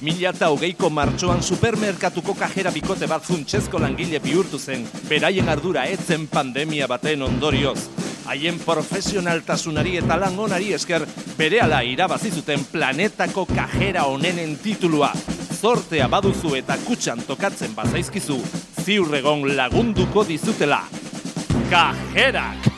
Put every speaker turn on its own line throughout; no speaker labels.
2008ko martxoan supermerkatuko kajera bikote bat funtsezko langile bihurtu zen, beraien ardura etzen pandemia baten ondorioz. Haien profesionaltasunari eta lan esker berehala irabazi zuten planetako kajera honenen titulua. Zortea baduzu eta kutxan tokatzen bazaizkizu, ziurregon lagunduko dizutela. Kajerak!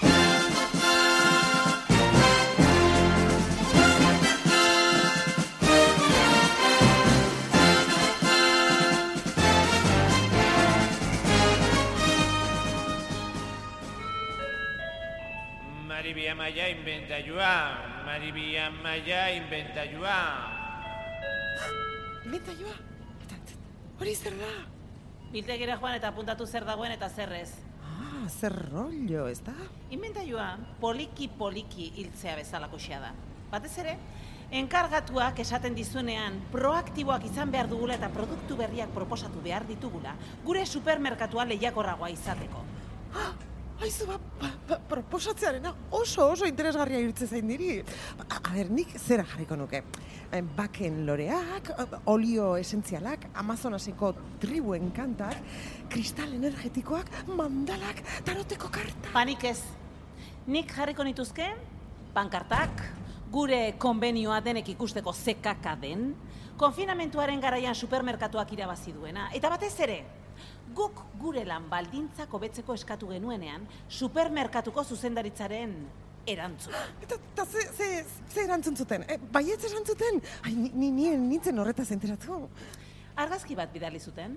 Maribia Maia inventailua, Maribia Maia inventailua.
Inventailua? Hori zer da?
Biltegira joan eta apuntatu zer dagoen eta zer ez.
Ah, zer rollo, ez da?
Inventailua poliki-poliki hiltzea bezalako xea da. Batez ere, enkargatuak esaten dizunean proaktiboak izan behar dugula eta produktu berriak proposatu behar ditugula, gure supermerkatua lehiakorragoa izateko.
Ah, Aizu, ba, ba, ba, proposatzearena oso oso interesgarria irutze zain diri. Ba, a ber, nik zera jarriko nuke. Eh, Baken loreak, olio esentzialak, Amazonaseko tribuen kantak, kristal energetikoak, mandalak, taroteko karta.
Panik ez. Nik jarriko nituzke, pankartak, gure konbenioa denek ikusteko zekaka den, konfinamentuaren garaian supermerkatuak irabazi duena, eta batez ere, guk gure lan baldintzak hobetzeko eskatu genuenean, supermerkatuko zuzendaritzaren erantzuna.
Eta, eta ze, ze, ze erantzun zuten? E, baietz esan zuten? Ai, ni, ni, ni nintzen horretaz enteratu.
Argazki bat bidali zuten.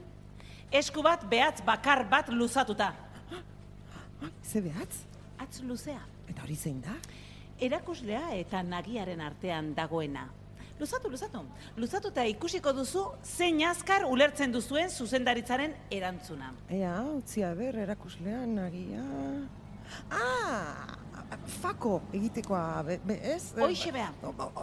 Esku bat behatz bakar bat luzatuta.
Ze behatz?
Atz luzea.
Eta hori zein da?
Erakuslea eta nagiaren artean dagoena. Luzatu, luzatu. Luzatu eta ikusiko duzu zein azkar ulertzen duzuen zuzendaritzaren erantzuna.
Ea, utzia ber, erakuslean, nagia... Ah, fako egitekoa, be, be, ez?
Hoixe bea.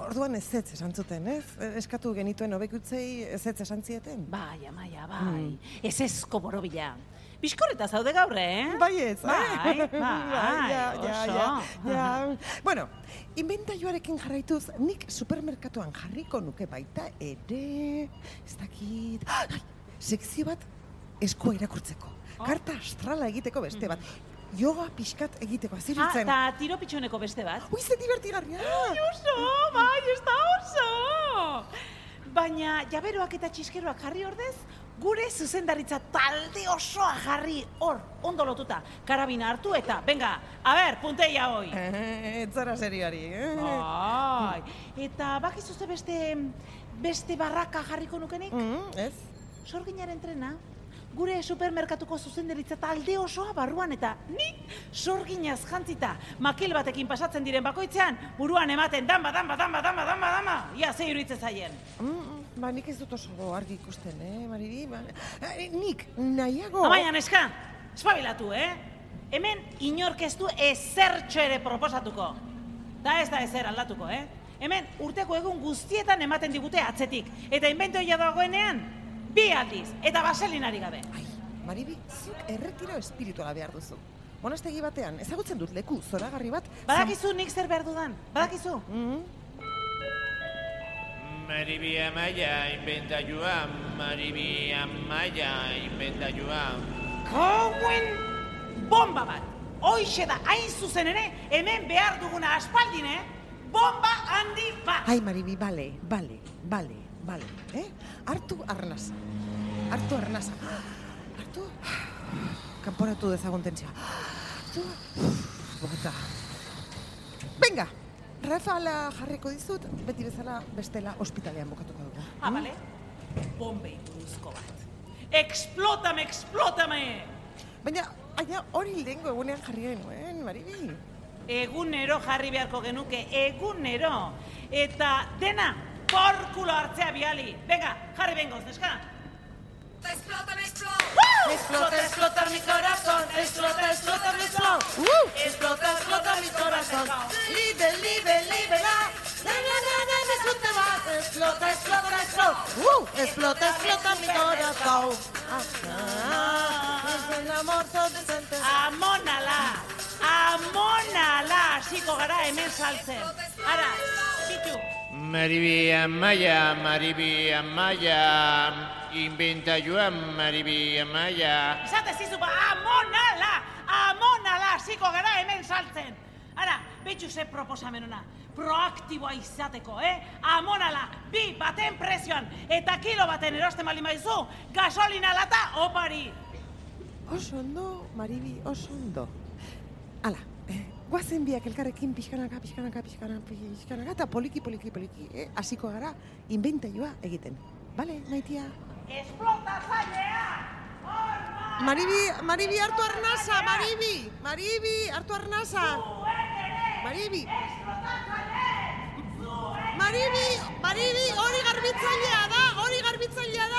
Orduan ez ez esan zuten, ez? Eskatu genituen hobekutzei ez ez esan zieten?
Bai, amaia, bai. Ez ezko borobila. Bizkorreta zaude gaur, eh?
Bai ez,
bai,
eh?
bai,
ja, ja, ja, ja. Bueno, inventaioarekin jarraituz, nik supermerkatuan jarriko nuke baita ere, ez dakit, ai, sekzio bat eskua irakurtzeko.
Oh.
Karta astrala egiteko beste bat. Yoga pixkat egiteko,
Ah,
aziritzen.
eta tiro pitxoneko beste bat.
Ui, ze divertigarria!
Ai, oso, bai, ez da oso! Baina, jaberoak eta txiskeroak jarri ordez, gure zuzendaritza talde osoa jarri hor, ondo lotuta. Karabina hartu eta, venga, a ber, punteia hoi.
Eh, Ez zara serioari, eh?
Bai, eta bakizu ze beste, beste barraka jarriko nukenik?
Mm, ez?
Sorginaren trena, gure supermerkatuko zuzendaritza talde osoa barruan eta nik sorginaz jantzita makil batekin pasatzen diren bakoitzean buruan ematen damba, damba, damba, damba, damba, damba, ia ze iruditzen zaien.
Mm, ba, nik ez dut oso argi ikusten, eh, Maribi? Ba, eh, nik nahiago...
Amaia neska, espabilatu, eh? Hemen inork ez du ezertxo ere proposatuko. Da ez da ezer aldatuko, eh? Hemen urteko egun guztietan ematen digute atzetik. Eta inventoia dagoenean, bi aldiz, eta baselinari gabe.
Ai, Maribi, zuk erretiro espirituala behar duzu. Monastegi batean, ezagutzen dut leku zoragarri bat...
Badakizu nik zer behar dudan, badakizu?
Mm,
Maribia Maia inventailua, Maribia Maia inventailua.
Kauen bomba bat! Hoixe da, hain zuzen ere, hemen behar duguna aspaldin, eh? Bomba handi bat!
Ai, Maribi, bale, bale, bale, bale, eh? Hartu arnasa. Hartu arnasa. Hartu... Kanporatu dezagun tentsia. Hartu... Bota. Venga! Rafala jarriko dizut, beti bezala bestela ospitalean bukatuko dugu.
Ah, bale? Bombei buruzko bat. Explotame, explotame!
Baina, baina hori lehengo egunean jarri genuen, Maribi.
Egunero jarri beharko genuke, egunero. Eta dena, porkulo hartzea biali. Venga, jarri bengoz, neska.
Explota, me explota.
Explota, explota mi corazón, explota, explota mi explota. Explota, explota mi corazón.
Liebe, liebe, la. Na, na, na, na, na, disfrute más. Explota, explota, explota. Uh, explota, explota mi corazón. Ah, es el amor todo decente.
Amonala, amonala, hasiko gara hemen saltzen. Ara, bitu.
Maribi amaia, maribi amaia, inventailua, maribi amaia.
Izate zizu, ba, amonala! Amonala hasiko gara hemen saltzen! Ara, betxu ze proposamen ona. Proaktiboa izateko, eh? Amonala, bi baten prezioan, eta kilo baten erosten bali maizu, gasolina lata opari!
Oso ondo, Maribi, oso ondo. Hala, eh, guazen biak elkarrekin pixkanaka, pixkanaka, pixkanaka, pixkanaka, eta poliki, poliki, poliki, eh, hasiko gara, inventailua egiten. Bale, maitia?
Esplotatzailea!
Maribi, Maribi, hartu arnasa, Maribi! Maribi, hartu arnasa! Maribi! Maribi, Maribi, hori garbitzailea da, hori garbitzailea da!